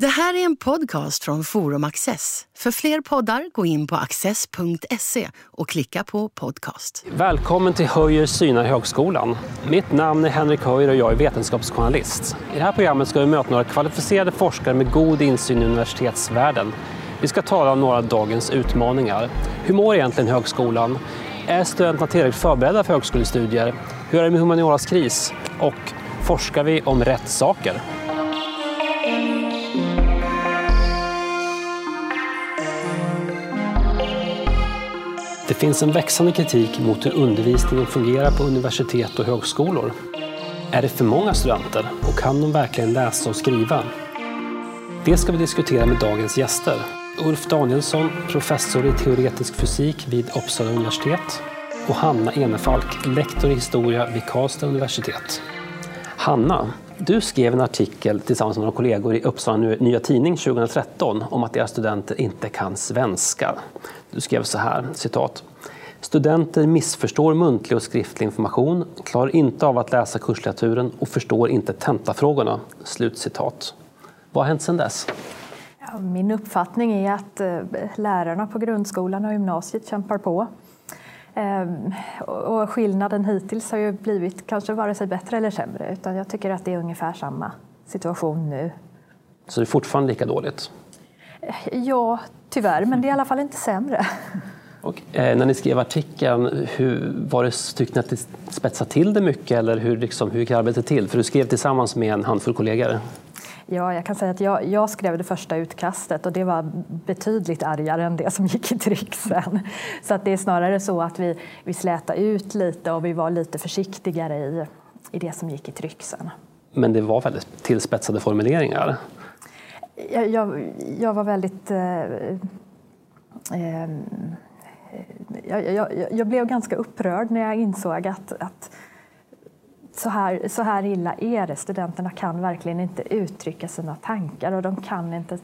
Det här är en podcast från Forum Access. För fler poddar, gå in på access.se och klicka på podcast. Välkommen till Höjer synar högskolan. Mitt namn är Henrik Höjer och jag är vetenskapsjournalist. I det här programmet ska vi möta några kvalificerade forskare med god insyn i universitetsvärlden. Vi ska tala om några av dagens utmaningar. Hur mår egentligen högskolan? Är studenterna tillräckligt förberedda för högskolestudier? Hur är det med humanioras kris? Och forskar vi om rätt saker? Det finns en växande kritik mot hur undervisningen fungerar på universitet och högskolor. Är det för många studenter och kan de verkligen läsa och skriva? Det ska vi diskutera med dagens gäster. Ulf Danielsson, professor i teoretisk fysik vid Uppsala universitet och Hanna Enefalk, lektor i historia vid Karlstad universitet. Hanna, du skrev en artikel tillsammans med några kollegor i Uppsala Nya Tidning 2013 om att deras studenter inte kan svenska. Du skrev så här, citat. Studenter missförstår muntlig och skriftlig information, klarar inte av att läsa kurslitteraturen och förstår inte tentafrågorna. Slut citat. Vad har hänt sedan dess? Ja, min uppfattning är att eh, lärarna på grundskolan och gymnasiet kämpar på. Ehm, och skillnaden hittills har ju blivit kanske vare sig bättre eller sämre utan jag tycker att det är ungefär samma situation nu. Så det är fortfarande lika dåligt? Ja, tyvärr, men det är i alla fall inte sämre. Och, eh, när ni skrev artikeln, hur, var det, tyckte ni att det spetsade till det mycket eller hur, liksom, hur gick arbetet till? För du skrev tillsammans med en handfull kollegor. Ja, jag kan säga att jag, jag, skrev det första utkastet och det var betydligt argare än det som gick i tryck sen. Så att det är snarare så att vi, vi slätade ut lite och vi var lite försiktigare i, i det som gick i tryck sen. Men det var väldigt tillspetsade formuleringar? Jag, jag, jag var väldigt... Eh, eh, jag, jag, jag, blev ganska upprörd när jag insåg att, att så här, så här illa är det. Studenterna kan verkligen inte uttrycka sina tankar och de kan inte,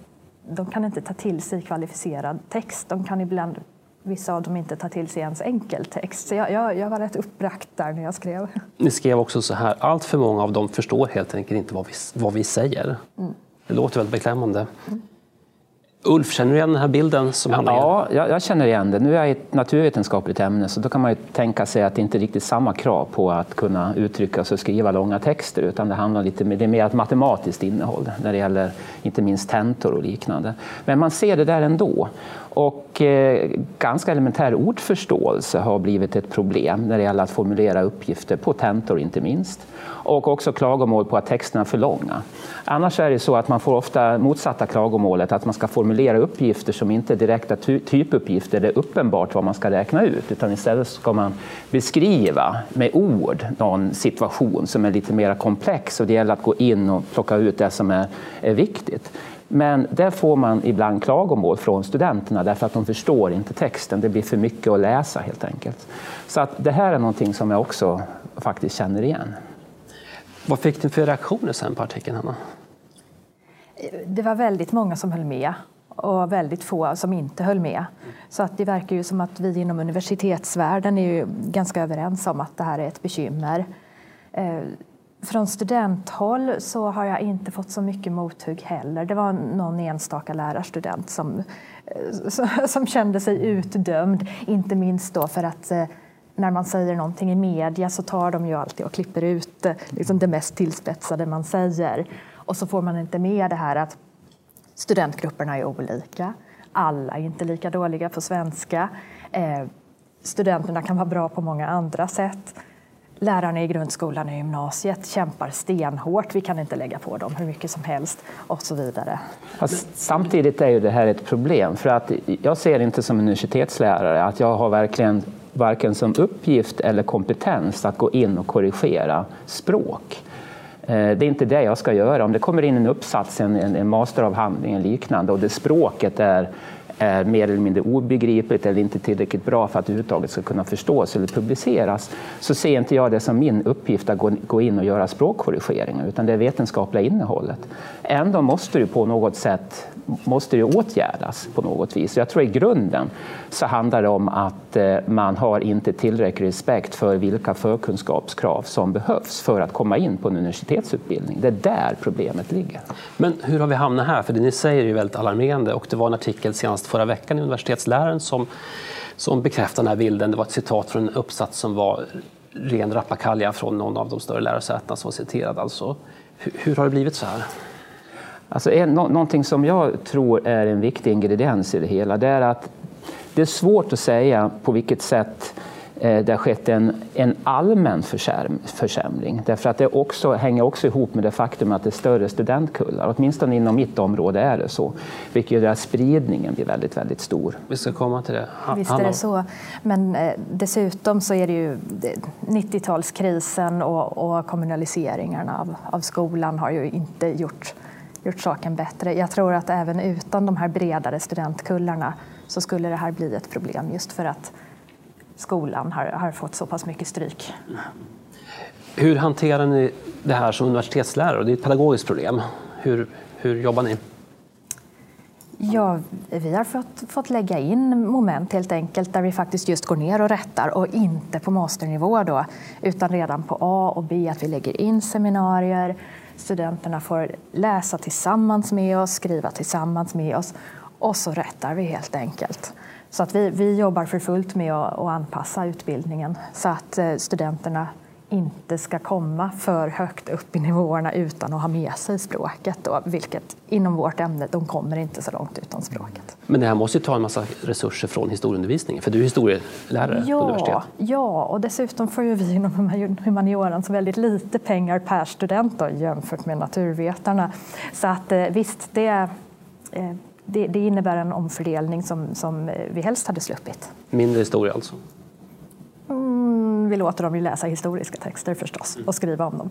de kan inte ta till sig kvalificerad text. De kan ibland, vissa av dem inte ta till sig ens enkeltext. Så jag, jag, jag var rätt uppbragt där när jag skrev. Ni skrev också så här, allt för många av dem förstår helt enkelt inte vad vi, vad vi säger. Mm. Det låter väldigt beklämmande. Mm. Ulf, känner du igen den här bilden? Som ja, ja, jag, jag känner igen det. Nu är jag i ett naturvetenskapligt ämne så då kan man ju tänka sig att det inte är riktigt samma krav på att kunna uttrycka sig och skriva långa texter utan det handlar lite det är mer ett matematiskt innehåll när det gäller inte minst tentor och liknande. Men man ser det där ändå. Och eh, ganska elementär ordförståelse har blivit ett problem när det gäller att formulera uppgifter på tentor inte minst och också klagomål på att texterna är för långa. Annars är det så att man får ofta motsatta klagomålet, att man ska formulera uppgifter som inte är direkta typuppgifter, det är uppenbart vad man ska räkna ut, utan istället ska man beskriva med ord någon situation som är lite mer komplex och det gäller att gå in och plocka ut det som är, är viktigt. Men där får man ibland klagomål från studenterna därför att de förstår inte texten. Det blir för mycket att läsa helt enkelt. Så att det här är någonting som jag också faktiskt känner igen. Vad fick du för reaktioner sen på artikeln, Hanna? Det var väldigt många som höll med och väldigt få som inte höll med. Så att det verkar ju som att vi inom universitetsvärlden är ju ganska överens om att det här är ett bekymmer. Eh, från studenthåll så har jag inte fått så mycket mothugg heller. Det var någon enstaka lärarstudent som, eh, som kände sig utdömd, inte minst då för att eh, när man säger någonting i media så tar de ju alltid och klipper ut liksom det mest tillspetsade man säger. Och så får man inte med det här att studentgrupperna är olika. Alla är inte lika dåliga på svenska. Eh, studenterna kan vara bra på många andra sätt. Lärarna i grundskolan och gymnasiet kämpar stenhårt. Vi kan inte lägga på dem hur mycket som helst och så vidare. Fast samtidigt är ju det här ett problem för att jag ser inte som universitetslärare att jag har verkligen varken som uppgift eller kompetens att gå in och korrigera språk. Eh, det är inte det jag ska göra. Om det kommer in en uppsats, en, en masteravhandling eller liknande och det språket är, är mer eller mindre obegripligt eller inte tillräckligt bra för att överhuvudtaget ska kunna förstås eller publiceras så ser inte jag det som min uppgift att gå in och göra språkkorrigeringar utan det är vetenskapliga innehållet. Ändå måste du på något sätt måste det åtgärdas på något vis. Jag tror i grunden så handlar det om att eh, man har inte tillräcklig respekt för vilka förkunskapskrav som behövs för att komma in på en universitetsutbildning. Det är där problemet ligger. Men hur har vi hamnat här? För det ni säger är ju väldigt alarmerande och det var en artikel senast förra veckan i Universitetsläraren som, som bekräftar den här bilden. Det var ett citat från en uppsats som var ren rappakalja från någon av de större lärosätena som var citerad. Alltså, hur, hur har det blivit så här? Alltså en, någonting som jag tror är en viktig ingrediens i det hela det är att det är svårt att säga på vilket sätt Eh, det har skett en, en allmän försämring. Därför att det också, hänger också ihop med det faktum att det är större studentkullar. Åtminstone inom mitt område är det så. Vilket gör att spridningen blir väldigt, väldigt stor. Vi ska komma till det. Ha, Visst är det så. Men eh, dessutom så är det ju 90-talskrisen och, och kommunaliseringarna av, av skolan har ju inte gjort gjort saken bättre. Jag tror att även utan de här bredare studentkullarna så skulle det här bli ett problem just för att skolan har, har fått så pass mycket stryk. Hur hanterar ni det här som universitetslärare? Det är ett pedagogiskt problem. Hur, hur jobbar ni? Ja, vi har fått, fått lägga in moment helt enkelt där vi faktiskt just går ner och rättar och inte på masternivå då, utan redan på A och B, att vi lägger in seminarier, studenterna får läsa tillsammans med oss, skriva tillsammans med oss och så rättar vi helt enkelt. Så att vi, vi jobbar för fullt med att, att anpassa utbildningen så att eh, studenterna inte ska komma för högt upp i nivåerna utan att ha med sig språket. Då, vilket inom vårt ämne, de kommer inte så långt utan språket. Men det här måste ju ta en massa resurser från historieundervisningen, för du är historielärare ja, på universitet. Ja, och dessutom får ju vi inom humanioran så väldigt lite pengar per student då, jämfört med naturvetarna. Så att eh, visst, det eh, det, det, innebär en omfördelning som, som vi helst hade sluppit. Mindre historia alltså? Mm, vi låter dem ju läsa historiska texter förstås och skriva om dem.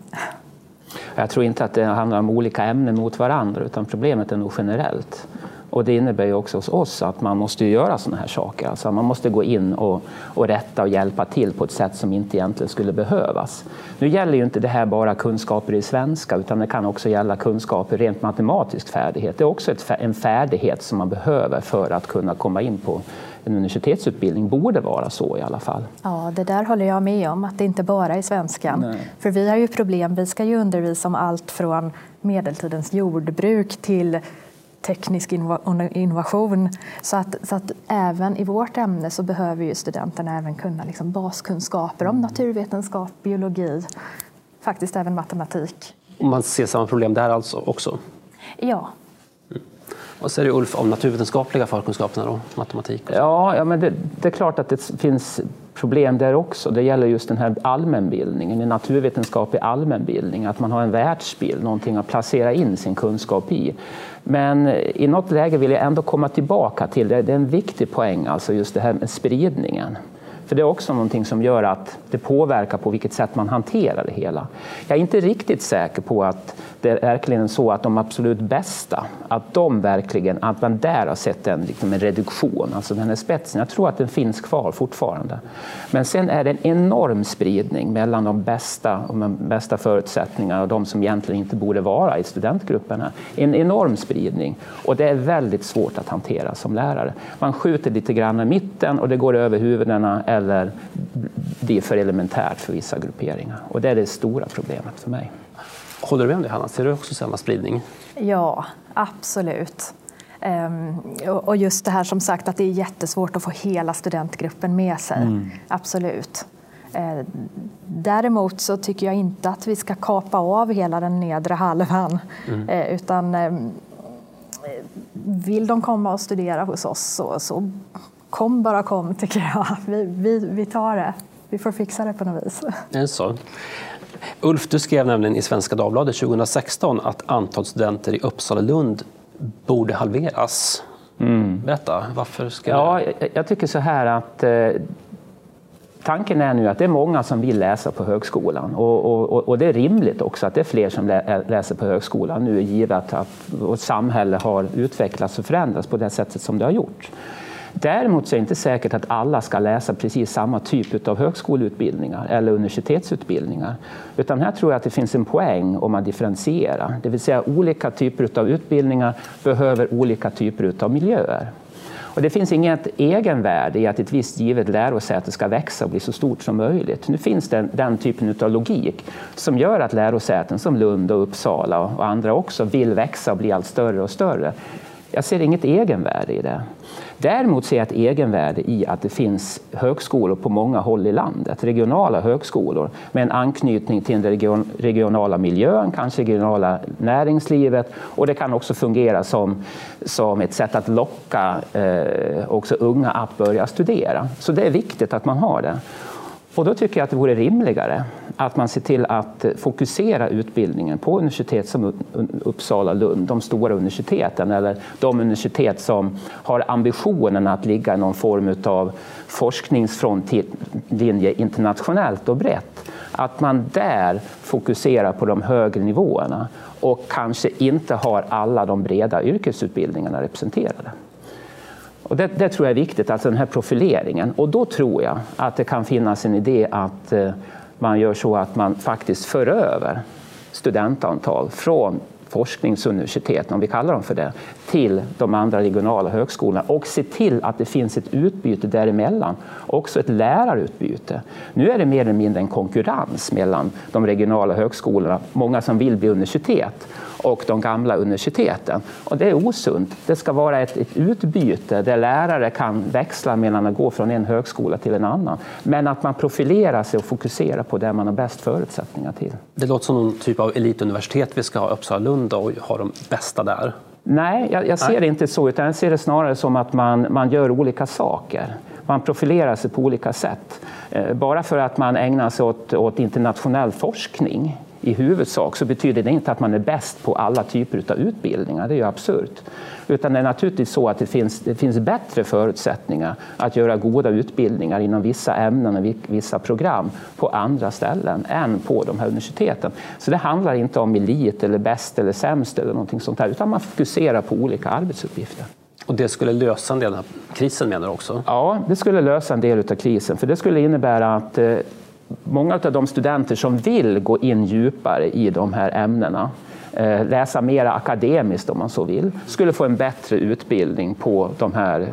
Jag tror inte att det handlar om olika ämnen mot varandra utan problemet är nog generellt. Och det innebär ju också hos oss att man måste göra sådana här saker. Alltså man måste gå in och, och rätta och hjälpa till på ett sätt som inte egentligen skulle behövas. Nu gäller ju inte det här bara kunskaper i svenska utan det kan också gälla kunskaper rent matematisk färdighet. Det är också ett, en färdighet som man behöver för att kunna komma in på en universitetsutbildning borde vara så i alla fall. Ja, det där håller jag med om, att det inte bara är svenskan. Nej. För vi har ju problem, vi ska ju undervisa om allt från medeltidens jordbruk till teknisk innovation. Så att, så att även i vårt ämne så behöver ju studenterna även kunna liksom baskunskaper om naturvetenskap, biologi, faktiskt även matematik. Och man ser samma problem där alltså också? Ja. Och Vad säger du Ulf om naturvetenskapliga förkunskaperna då, matematik? Ja, ja men det, det, är klart att det finns problem där också. Det gäller just den här allmänbildningen, en naturvetenskaplig allmänbildning, att man har en världsbild, någonting att placera in sin kunskap i. Men i något läge vill jag ändå komma tillbaka till det, det är en viktig poäng, alltså just det här med spridningen. För det är också någonting som gör att det påverkar på vilket sätt man hanterar det hela. Jag är inte riktigt säker på att det är verkligen så att de absolut bästa, att de verkligen, att man där har sett en, liksom en reduktion, alltså den här spetsen. Jag tror att den finns kvar fortfarande. Men sen är det en enorm spridning mellan de bästa och de bästa förutsättningarna och de som egentligen inte borde vara i studentgrupperna. En enorm spridning och det är väldigt svårt att hantera som lärare. Man skjuter lite grann i mitten och det går över huvudena eller det är för elementärt för vissa grupperingar. Och det är det stora problemet för mig. Håller du med om det Hanna? Ser du också samma spridning? Ja, absolut. Um, och just det här som sagt att det är jättesvårt att få hela studentgruppen med sig. Mm. Absolut. Uh, däremot så tycker jag inte att vi ska kapa av hela den nedre halvan. Mm. Uh, utan vill de komma och studera hos oss så, så kom bara kom tycker jag. Vi, vi, vi tar det. Vi får fixa det på något vis. Det är så. Ulf, du skrev nämligen i Svenska Dagbladet 2016 att antalet studenter i Uppsala Lund borde halveras. Mm. Berätta, varför ska ja, jag, jag tycker så här att eh, tanken är nu att det är många som vill läsa på högskolan och, och, och, det är rimligt också att det är fler som läser på högskolan nu givet att vårt samhälle har utvecklats och förändrats på det sättet som det har gjort. Däremot så är det inte säkert att alla ska läsa precis samma typ av högskoleutbildningar eller universitetsutbildningar. Utan här tror jag att det finns en poäng om man differentierar. Det vill säga olika typer av utbildningar behöver olika typer av miljöer. Och det finns inget egenvärde i att ett visst givet lärosäte ska växa och bli så stort som möjligt. Nu finns det den typen av logik som gör att lärosäten som Lund och Uppsala och andra också vill växa och bli allt större och större. Jag ser inget egenvärde i det. Däremot ser jag ett egenvärde i att det finns högskolor på många håll i landet, regionala högskolor med en anknytning till den regionala miljön, kanske regionala näringslivet och det kan också fungera som, som ett sätt att locka eh, också unga att börja studera. Så det är viktigt att man har det. Och då tycker jag att det vore rimligare att man ser till att fokusera utbildningen på universitet som Uppsala, Lund, de stora universiteten eller de universitet som har ambitionen att ligga i någon form av forskningsfrontlinje internationellt och brett. Att man där fokuserar på de högre nivåerna och kanske inte har alla de breda yrkesutbildningarna representerade. Och det, det, tror jag är viktigt, alltså den här profileringen. Och då tror jag att det kan finnas en idé att eh, man gör så att man faktiskt för över studentantal från forskningsuniversiteten, om vi kallar dem för det, till de andra regionala högskolorna och se till att det finns ett utbyte däremellan, också ett lärarutbyte. Nu är det mer eller mindre en konkurrens mellan de regionala högskolorna, många som vill bli universitet och de gamla universiteten. Och det är osunt. Det ska vara ett, ett utbyte där lärare kan växla mellan att gå från en högskola till en annan. Men att man profilerar sig och fokuserar på det man har bäst förutsättningar till. Det låter som någon typ av elituniversitet vi ska ha Uppsala Lund och ha de bästa där. Nej, jag, jag ser Nej. det inte så, utan jag ser det snarare som att man, man gör olika saker. Man profilerar sig på olika sätt. Eh, bara för att man ägnar sig åt, åt internationell forskning i huvudsak så betyder det inte att man är bäst på alla typer av utbildningar. Det är ju absurt. Utan det är naturligtvis så att det finns, det finns bättre förutsättningar att göra goda utbildningar inom vissa ämnen och vissa program på andra ställen än på de här universiteten. Så det handlar inte om elit eller bäst eller sämst eller någonting sånt här, utan man fokuserar på olika arbetsuppgifter. Och det skulle lösa en del av krisen menar du också? Ja, det skulle lösa en del av krisen. För det skulle innebära att eh, många av de studenter som vill gå in djupare i de här ämnena eh, läsa mer akademiskt om man så vill, skulle få en bättre utbildning på de här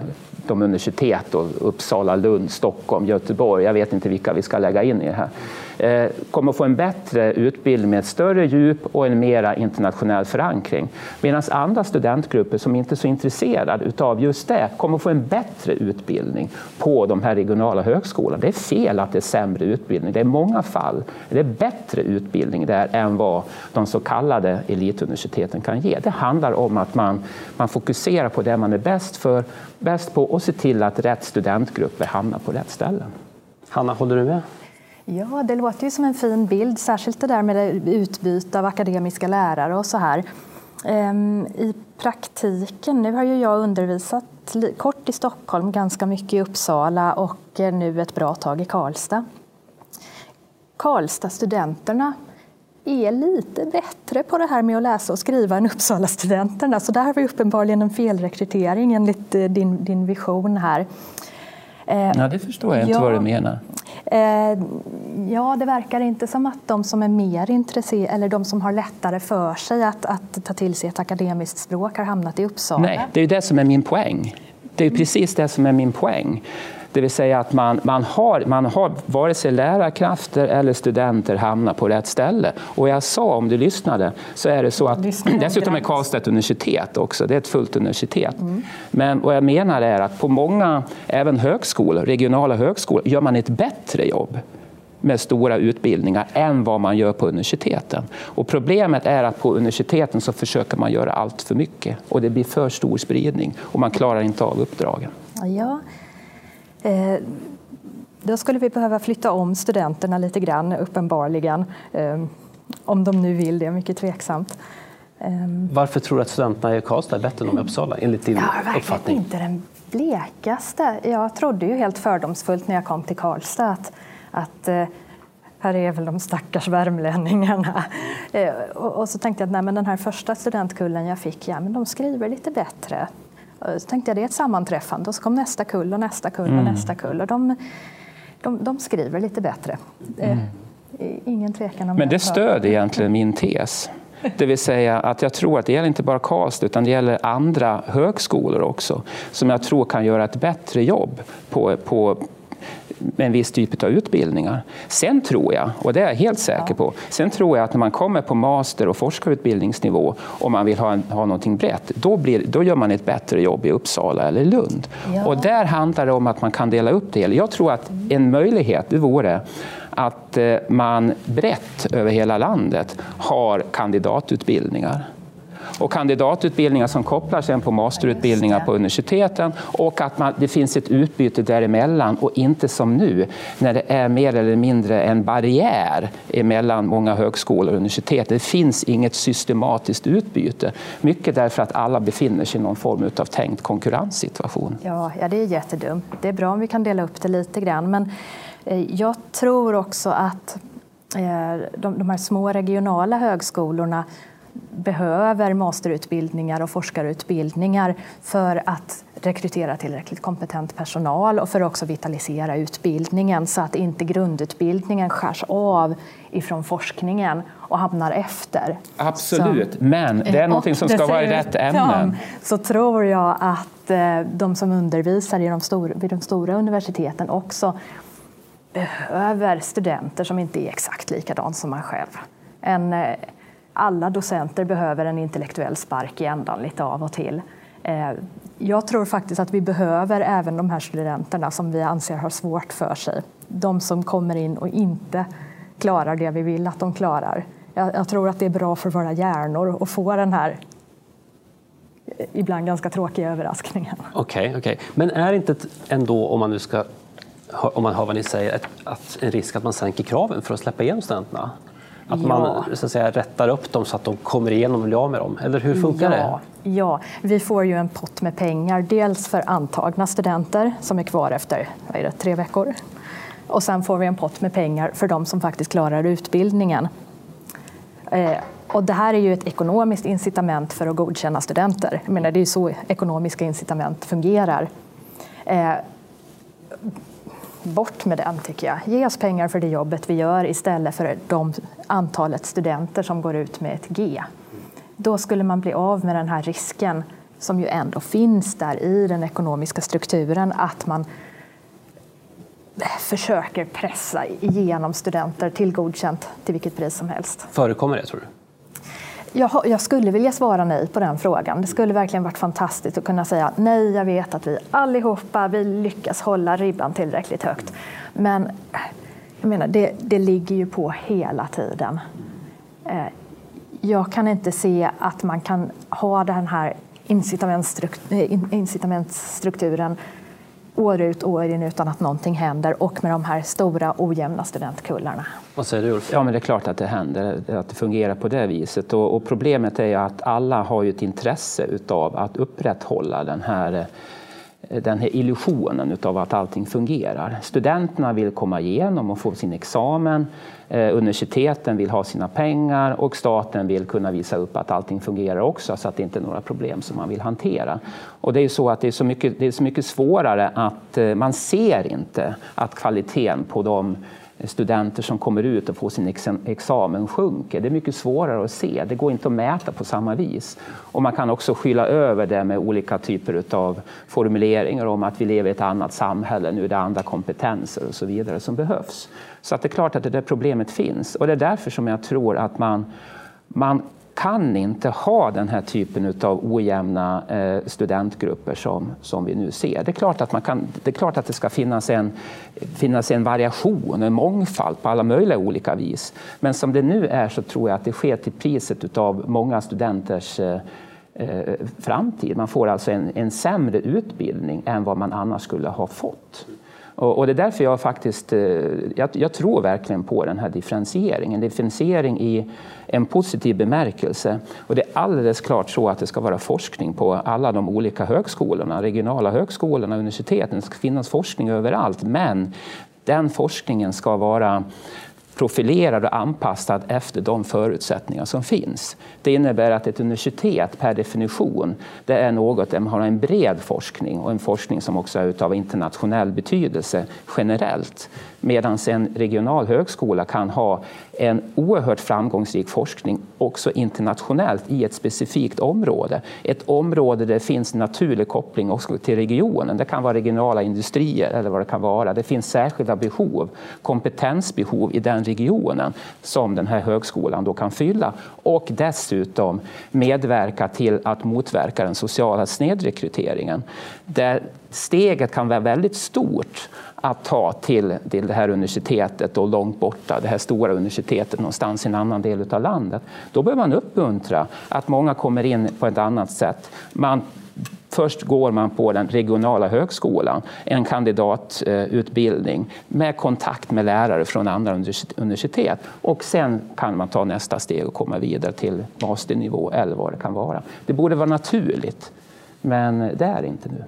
de universitet, och Uppsala, Lund, Stockholm, Göteborg, jag vet inte vilka vi ska lägga in i det här. Eh, kommer att få en bättre utbildning med ett större djup och en mera internationell förankring. Medan andra studentgrupper som inte är så intresserade av just det kommer att få en bättre utbildning på de här regionala högskolorna. Det är fel att det är sämre utbildning. Det är i många fall det är bättre utbildning där än vad de så kallade elituniversiteten kan ge. Det handlar om att man, man fokuserar på det man är bäst, för, bäst på och ser till att rätt studentgrupper hamnar på rätt ställen. Hanna, håller du med? Ja, det låter ju som en fin bild, särskilt det där med utbyte av akademiska lärare och så här. Ehm, I praktiken, nu har ju jag undervisat kort i Stockholm, ganska mycket i Uppsala och eh, nu ett bra tag i Karlstad. Karlstad-studenterna är lite bättre på det här med att läsa och skriva än Uppsala-studenterna. Så där har vi uppenbarligen en felrekrytering enligt eh, din, din vision här. Eh, ja, det förstår jag inte ja, vad du menar. Eh, ja, det verkar inte som att de som är mer intresserade eller de som har lättare för sig att, att ta till sig ett akademiskt språk har hamnat i Uppsala. Nej, det är ju det som är min poäng. Det är precis det som är min poäng. Det vill säga att man, man, har, man har vare sig lärarkrafter eller studenter hamnar på rätt ställe. Och jag sa, om du lyssnade, så är det så att dessutom är Karlstad ett universitet också. Det är ett fullt universitet. Mm. Men vad jag menar är att på många, även högskolor, regionala högskolor, gör man ett bättre jobb med stora utbildningar än vad man gör på universiteten. Och problemet är att på universiteten så försöker man göra allt för mycket och det blir för stor spridning och man klarar inte av uppdragen. Ja, då skulle vi behöva flytta om studenterna lite grann, uppenbarligen. Eh, om de nu vill det, mycket tveksamt. Eh, Varför tror du att studenterna i Karlstad är bättre än de i Uppsala, enligt din ja, uppfattning? inte den blekaste. Jag trodde ju helt fördomsfullt när jag kom till Karlstad att, att här är väl de stackars värmlänningarna. Och, så tänkte jag att nej, men den här första studentkullen jag fick, ja, men de skriver lite bättre. Så tänkte jag det är ett sammanträffande och så kom nästa kull och nästa kull och mm. nästa kull. Och de, de, de skriver lite bättre. Mm. Ingen tvekan om Men det stöder egentligen min tes. Det vill säga att jag tror att det gäller inte bara Karlstad utan det gäller andra högskolor också som jag tror kan göra ett bättre jobb på, på en viss typ av utbildningar. Sen tror jag, och det är jag helt säker på, sen tror jag att när man kommer på master och forskarutbildningsnivå och man vill ha, en, ha någonting brett, då, blir, då gör man ett bättre jobb i Uppsala eller Lund. Ja. Och där handlar det om att man kan dela upp det. Jag tror att en möjlighet det vore att eh, man brett över hela landet har kandidatutbildningar och kandidatutbildningar som kopplar sen på masterutbildningar på universiteten och att man, det finns ett utbyte däremellan och inte som nu när det är mer eller mindre en barriär mellan många högskolor och universitet. Det finns inget systematiskt utbyte. Mycket därför att alla befinner sig i någon form av tänkt konkurrenssituation. Ja, ja, det är jättedumt. Det är bra om vi kan dela upp det lite grann. Men eh, jag tror också att eh, de, de här små regionala högskolorna behöver masterutbildningar och forskarutbildningar för att rekrytera tillräckligt kompetent personal och för att också vitalisera utbildningen så att inte grundutbildningen skärs av ifrån forskningen och hamnar efter. Absolut, så, men det är någonting som ska vara i rätt ämnen. Så tror jag att eh, de som undervisar i de stora, vid de stora universiteten också behöver studenter som inte är exakt likadana som man själv. En, eh, alla docenter behöver en intellektuell spark i ändan lite av och till. Eh, jag tror faktiskt att vi behöver även de här studenterna som vi anser har svårt för sig. De som kommer in och inte klarar det vi vill att de klarar. Jag, tror att det är bra för våra hjärnor att få den här eh, ibland ganska tråkiga överraskningen. Okej, okay, okay, men är det inte ändå, om man nu ska om man hör vad ni säger, att en risk att man sänker kraven för att släppa igenom studenterna? Att ja. man så att säga, rättar upp dem så att de kommer igenom och blir av med dem? Eller hur funkar ja. det? Ja, vi får ju en pott med pengar. Dels för antagna studenter som är kvar efter vad är det, tre veckor. Och sen får vi en pott med pengar för de som faktiskt klarar utbildningen. Eh, och det här är ju ett ekonomiskt incitament för att godkänna studenter. Jag menar, det är ju så ekonomiska incitament fungerar. Eh, bort med den tycker jag. Ge oss pengar för det jobbet vi gör istället för de antalet studenter som går ut med ett G. Då skulle man bli av med den här risken som ju ändå finns där i den ekonomiska strukturen att man eh, försöker pressa igenom studenter till godkänt till vilket pris som helst. Förekommer det tror du? Jag, jag, skulle vilja svara nej på den frågan. Det skulle verkligen varit fantastiskt att kunna säga nej, jag vet att vi allihopa vi lyckas hålla ribban tillräckligt högt. Men jag menar, det, det ligger ju på hela tiden. Eh, jag kan inte se att man kan ha den här incitamentsstrukturen år ut och år in utan att någonting händer och med de här stora ojämna studentkullarna. Vad säger du Ulf? Ja, men det är klart att det händer, att det fungerar på det viset. Och, och problemet är att alla har ju ett intresse utav att upprätthålla den här den här illusionen av att allting fungerar. Studenterna vill komma igenom och få sin examen. Eh, universiteten vill ha sina pengar och staten vill kunna visa upp att allting fungerar också så att det inte är några problem som man vill hantera. Och det är så att det är så mycket, det är så mycket svårare att eh, man ser inte att kvaliteten på de studenter som kommer ut och får sin examen sjunker. Det är mycket svårare att se. Det går inte att mäta på samma vis. Och man kan också skylla över det med olika typer av formuleringar om att vi lever i ett annat samhälle, nu är det andra kompetenser och så vidare som behövs. Så att det är klart att det där problemet finns och det är därför som jag tror att man, man kan inte ha den här typen av ojämna eh, studentgrupper som, som vi nu ser. Det är klart att, man kan, det, är klart att det ska finnas en, finnas en variation, en mångfald på alla möjliga olika vis. Men som det nu är så tror jag att det sker till priset av många studenters eh, eh, framtid. Man får alltså en, en sämre utbildning än vad man annars skulle ha fått. Och, och det är därför jag faktiskt, eh, jag, jag, tror verkligen på den här differentieringen. Differentiering i en positiv bemärkelse. Och det är alldeles klart så att det ska vara forskning på alla de olika högskolorna, regionala högskolorna, universiteten. Det ska finnas forskning överallt, men den forskningen ska vara profilerad och anpassad efter de förutsättningar som finns. Det innebär att ett universitet per definition det är något där man har en bred forskning och en forskning som också är av internationell betydelse generellt. Medan en regional högskola kan ha en oerhört framgångsrik forskning också internationellt i ett specifikt område. Ett område där det finns naturlig koppling också till regionen. Det kan vara regionala industrier eller vad det kan vara. Det finns särskilda behov, kompetensbehov i den regionen som den här högskolan då kan fylla och dessutom medverka till att motverka den sociala snedrekryteringen. Där steget kan vara väldigt stort att ta till, till det här universitetet och långt borta, det här stora universitetet någonstans i en annan del av landet. Då behöver man uppmuntra att många kommer in på ett annat sätt. Man Först går man på den regionala högskolan, en kandidatutbildning med kontakt med lärare från andra universitet och sen kan man ta nästa steg och komma vidare till masternivå eller vad det kan vara. Det borde vara naturligt, men det är det inte nu.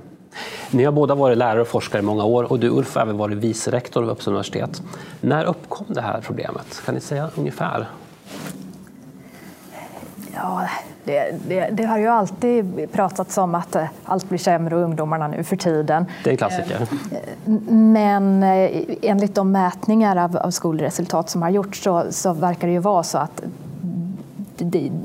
Ni har båda varit lärare och forskare i många år och du Ulf har även varit vice rektor vid Uppsala universitet. När uppkom det här problemet? Kan ni säga ungefär? Ja, det, det, det, har ju alltid pratats om att eh, allt blir sämre och ungdomarna nu för tiden. Det är en klassiker. Eh, men eh, enligt de mätningar av, av skolresultat som har gjorts så, så verkar det ju vara så att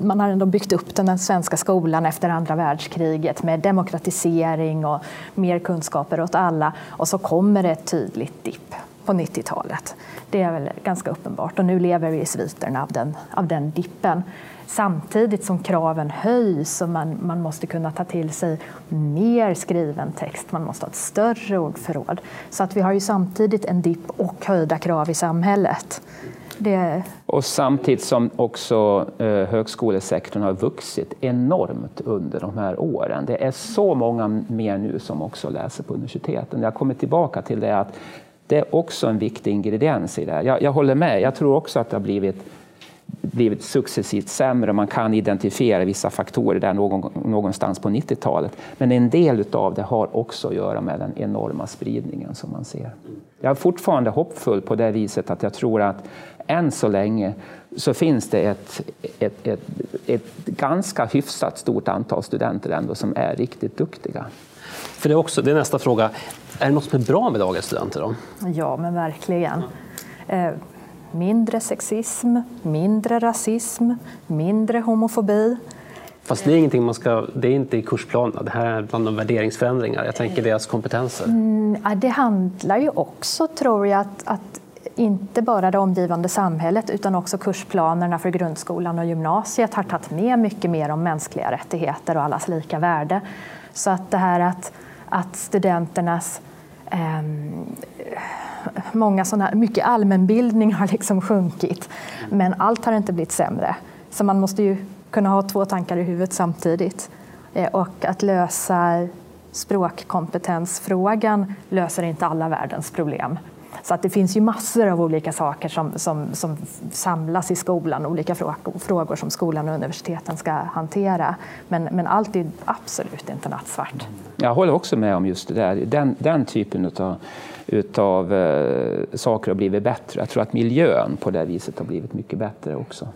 man har ändå byggt upp den svenska skolan efter andra världskriget med demokratisering och mer kunskaper åt alla och så kommer det ett tydligt dipp på 90-talet. Det är väl ganska uppenbart och nu lever vi i sviterna av den, av den dippen samtidigt som kraven höjs och man, man måste kunna ta till sig mer skriven text, man måste ha ett större ordförråd. Så att vi har ju samtidigt en dipp och höjda krav i samhället. Det... Och samtidigt som också eh, högskolesektorn har vuxit enormt under de här åren. Det är så många mer nu som också läser på universiteten. Jag kommer tillbaka till det att det är också en viktig ingrediens i det här. Jag, jag håller med, jag tror också att det har blivit blivit successivt sämre. Man kan identifiera vissa faktorer där någon, någonstans på 90-talet. Men en del av det har också att göra med den enorma spridningen som man ser. Jag är fortfarande hoppfull på det viset att jag tror att än så länge så finns det ett, ett, ett, ett ganska hyfsat stort antal studenter ändå som är riktigt duktiga. För det är, också, det är nästa fråga. Är det något som är bra med dagens studenter? Då? Ja, men verkligen. Mindre sexism, mindre rasism, mindre homofobi. Fast det är ingenting man ska, det är inte i kursplanerna, det här är bland de värderingsförändringar. Jag tänker deras kompetenser. Mm, det handlar ju också, tror jag, att, att inte bara det omgivande samhället utan också kursplanerna för grundskolan och gymnasiet har tagit med mycket mer om mänskliga rättigheter och allas lika värde. Så att det här att, att studenternas eh, många såna, mycket allmänbildning har liksom sjunkit. Men allt har inte blivit sämre. Så man måste ju kunna ha två tankar i huvudet samtidigt. Eh, och att lösa språkkompetensfrågan löser inte alla världens problem. Så att det finns ju massor av olika saker som, som, som samlas i skolan, olika frågor som skolan och universiteten ska hantera. Men, men allt är absolut inte nattsvart. Jag håller också med om just det där. Den, den typen av utav eh, saker har blivit bättre. Jag tror att miljön på det viset har blivit mycket bättre också.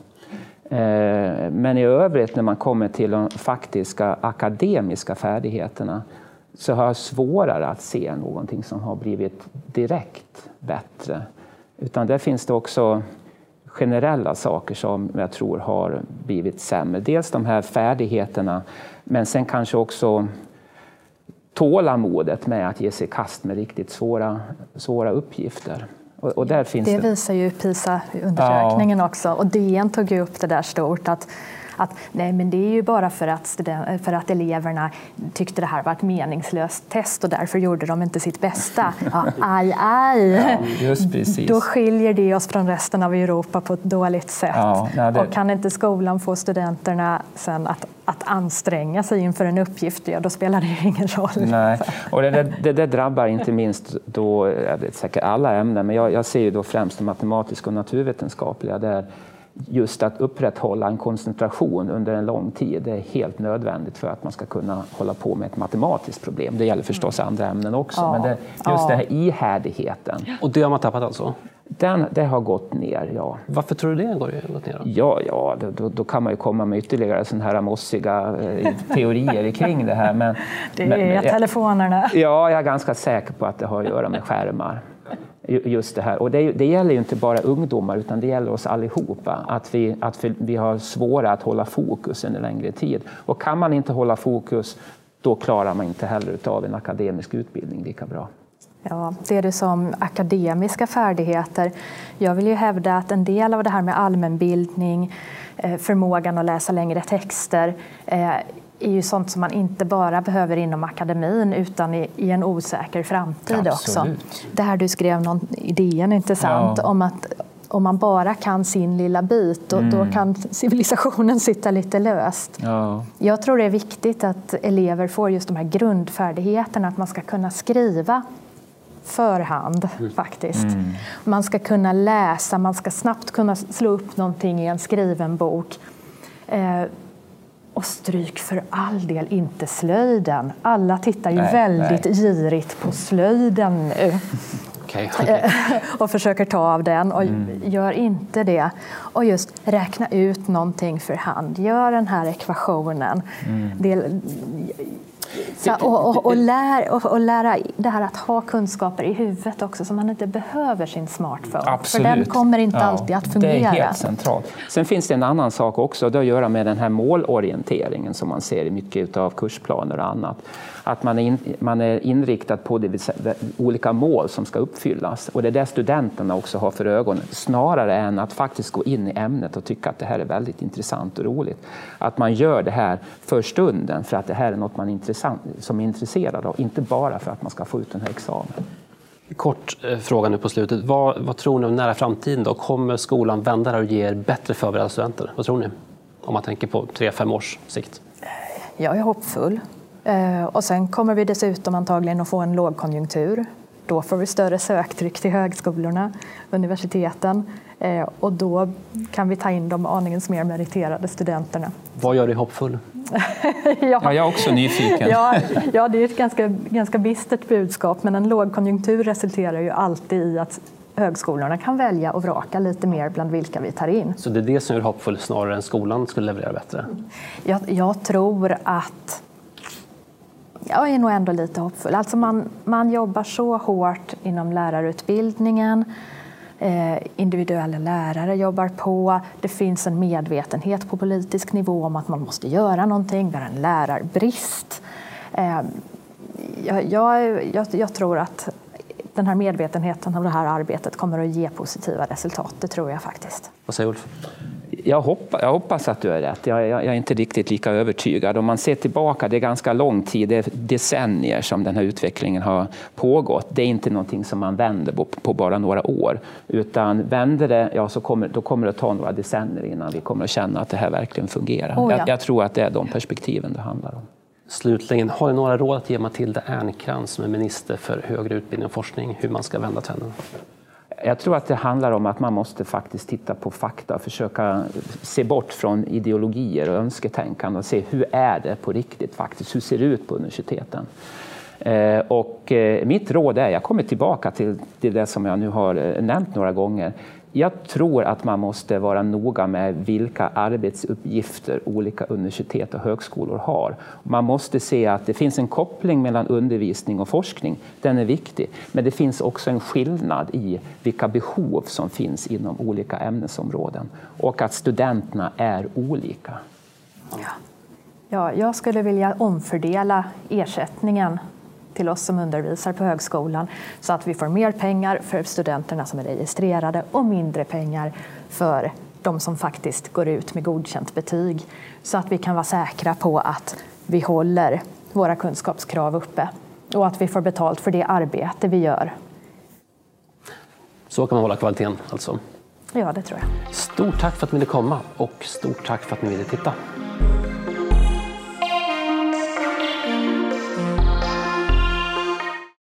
Eh, men i övrigt när man kommer till de faktiska akademiska färdigheterna så har jag svårare att se någonting som har blivit direkt bättre. Utan där finns det också generella saker som jag tror har blivit sämre. Dels de här färdigheterna, men sen kanske också tålamodet med att ge sig i kast med riktigt svåra, svåra uppgifter. Och, och det, det visar ju PISA-undersökningen ja. också. Och DN tog ju upp det där stort. att att nej, men det är ju bara för att, för att eleverna tyckte det här var ett meningslöst test och därför gjorde de inte sitt bästa. Ja, aj, aj! Ja, Då skiljer det oss från resten av Europa på ett dåligt sätt. Ja, nej, det... Och kan inte skolan få studenterna sen att att anstränga sig inför en uppgift, ja, då spelar det ingen roll. Nej. Och det, det, det drabbar inte minst då, säkert alla ämnen, men jag, jag ser ju då främst det matematiska och naturvetenskapliga där just att upprätthålla en koncentration under en lång tid är helt nödvändigt för att man ska kunna hålla på med ett matematiskt problem. Det gäller förstås mm. andra ämnen också, ja. men det, just ja. den här ihärdigheten. Och det har man tappat alltså? Den, det har gått ner, ja. Varför tror du det har gått ner? Då? Ja, ja då, då kan man ju komma med ytterligare sådana här mossiga eh, teorier kring det här. Men, det är men, telefonerna. Ja, jag är ganska säker på att det har att göra med skärmar. Just det här. Och det, det gäller ju inte bara ungdomar, utan det gäller oss allihopa. Att vi, att vi, har svårare att hålla fokus under längre tid. Och kan man inte hålla fokus, då klarar man inte heller av en akademisk utbildning lika bra. Ja, det är det som akademiska färdigheter. Jag vill ju hävda att en del av det här med allmänbildning, eh, förmågan att läsa längre texter eh, är ju sånt som man inte bara behöver inom akademin utan i, i en osäker framtid Absolut. också. Det här du skrev någon idén intressant ja. om att om man bara kan sin lilla bit, då, mm. då kan civilisationen sitta lite löst. Ja. Jag tror det är viktigt att elever får just de här grundfärdigheterna, att man ska kunna skriva förhand faktiskt. Mm. Man ska kunna läsa, man ska snabbt kunna slå upp någonting i en skriven bok. Eh, och stryk för all del inte slöjden. Alla tittar ju nej, väldigt nej. girigt på slöjden nu. Okay, okay. och försöker ta av den. Och mm. Gör inte det. Och just räkna ut någonting för hand. Gör den här ekvationen. Mm. Det, så, och, och, och, lär, och, och, lära det här att ha kunskaper i huvudet också så man inte behöver sin smartphone. Absolut. För den kommer inte ja, alltid att fungera. Det är helt centralt. Sen finns det en annan sak också, det har att göra med den här målorienteringen som man ser i mycket av kursplaner och annat att man är, in, man är inriktad på det, olika mål som ska uppfyllas. Och det är det studenterna också har för ögonen, snarare än att faktiskt gå in i ämnet och tycka att det här är väldigt intressant och roligt. Att man gör det här för stunden för att det här är något man är intressant, som är intresserad av, inte bara för att man ska få ut den här examen. Kort eh, fråga nu på slutet. Vad, vad tror ni om nära framtiden? Då? Kommer skolan vända och ge er bättre förberedda studenter? Vad tror ni? Om man tänker på tre, fem års sikt. Jag är hoppfull. Eh, och sen kommer vi dessutom antagligen att få en lågkonjunktur. Då får vi större söktryck till högskolorna, universiteten eh, och då kan vi ta in de aningens mer meriterade studenterna. Vad gör dig hoppfull? ja. ja, jag är också nyfiken. ja, ja, det är ett ganska, ganska bistert budskap men en lågkonjunktur resulterar ju alltid i att högskolorna kan välja och vraka lite mer bland vilka vi tar in. Så det är det som gör hoppfull snarare än skolan skulle leverera bättre? Jag, jag tror att jag är nog ändå lite hoppfull. Alltså man, man jobbar så hårt inom lärarutbildningen. Eh, individuella lärare jobbar på. Det finns en medvetenhet på politisk nivå om att man måste göra någonting. Vi har en lärarbrist. Eh, jag, jag, jag, jag tror att den här medvetenheten om det här arbetet kommer att ge positiva resultat. Det tror jag faktiskt. Vad säger Ulf? Jag, hoppas, jag hoppas att du är rätt. Jag, jag, jag, är inte riktigt lika övertygad. Om man ser tillbaka, det är ganska lång tid, det är decennier som den här utvecklingen har pågått. Det är inte någonting som man vänder på, på bara några år. Utan vänder det, ja, så kommer, då kommer det att ta några decennier innan vi kommer att känna att det här verkligen fungerar. Oh, ja. jag, jag tror att det är de perspektiven det handlar om. Slutligen, har ni några råd att ge Matilda Ernkrans som är minister för högre utbildning och forskning hur man ska vända trenden? Jag tror att det handlar om att man måste faktiskt titta på fakta, försöka se bort från ideologier och önsketänkande och se hur är det på riktigt faktiskt, hur ser det ut på universiteten? Eh, och eh, mitt råd är, jag kommer tillbaka till det som jag nu har eh, nämnt några gånger, jag tror att man måste vara noga med vilka arbetsuppgifter olika universitet och högskolor har. Man måste se att det finns en koppling mellan undervisning och forskning. Den är viktig. Men det finns också en skillnad i vilka behov som finns inom olika ämnesområden och att studenterna är olika. Ja. Ja, jag skulle vilja omfördela ersättningen till oss som undervisar på högskolan så att vi får mer pengar för studenterna som är registrerade och mindre pengar för de som faktiskt går ut med godkänt betyg så att vi kan vara säkra på att vi håller våra kunskapskrav uppe och att vi får betalt för det arbete vi gör. Så kan man hålla kvaliteten alltså? Ja, det tror jag. Stort tack för att ni ville komma och stort tack för att ni ville titta.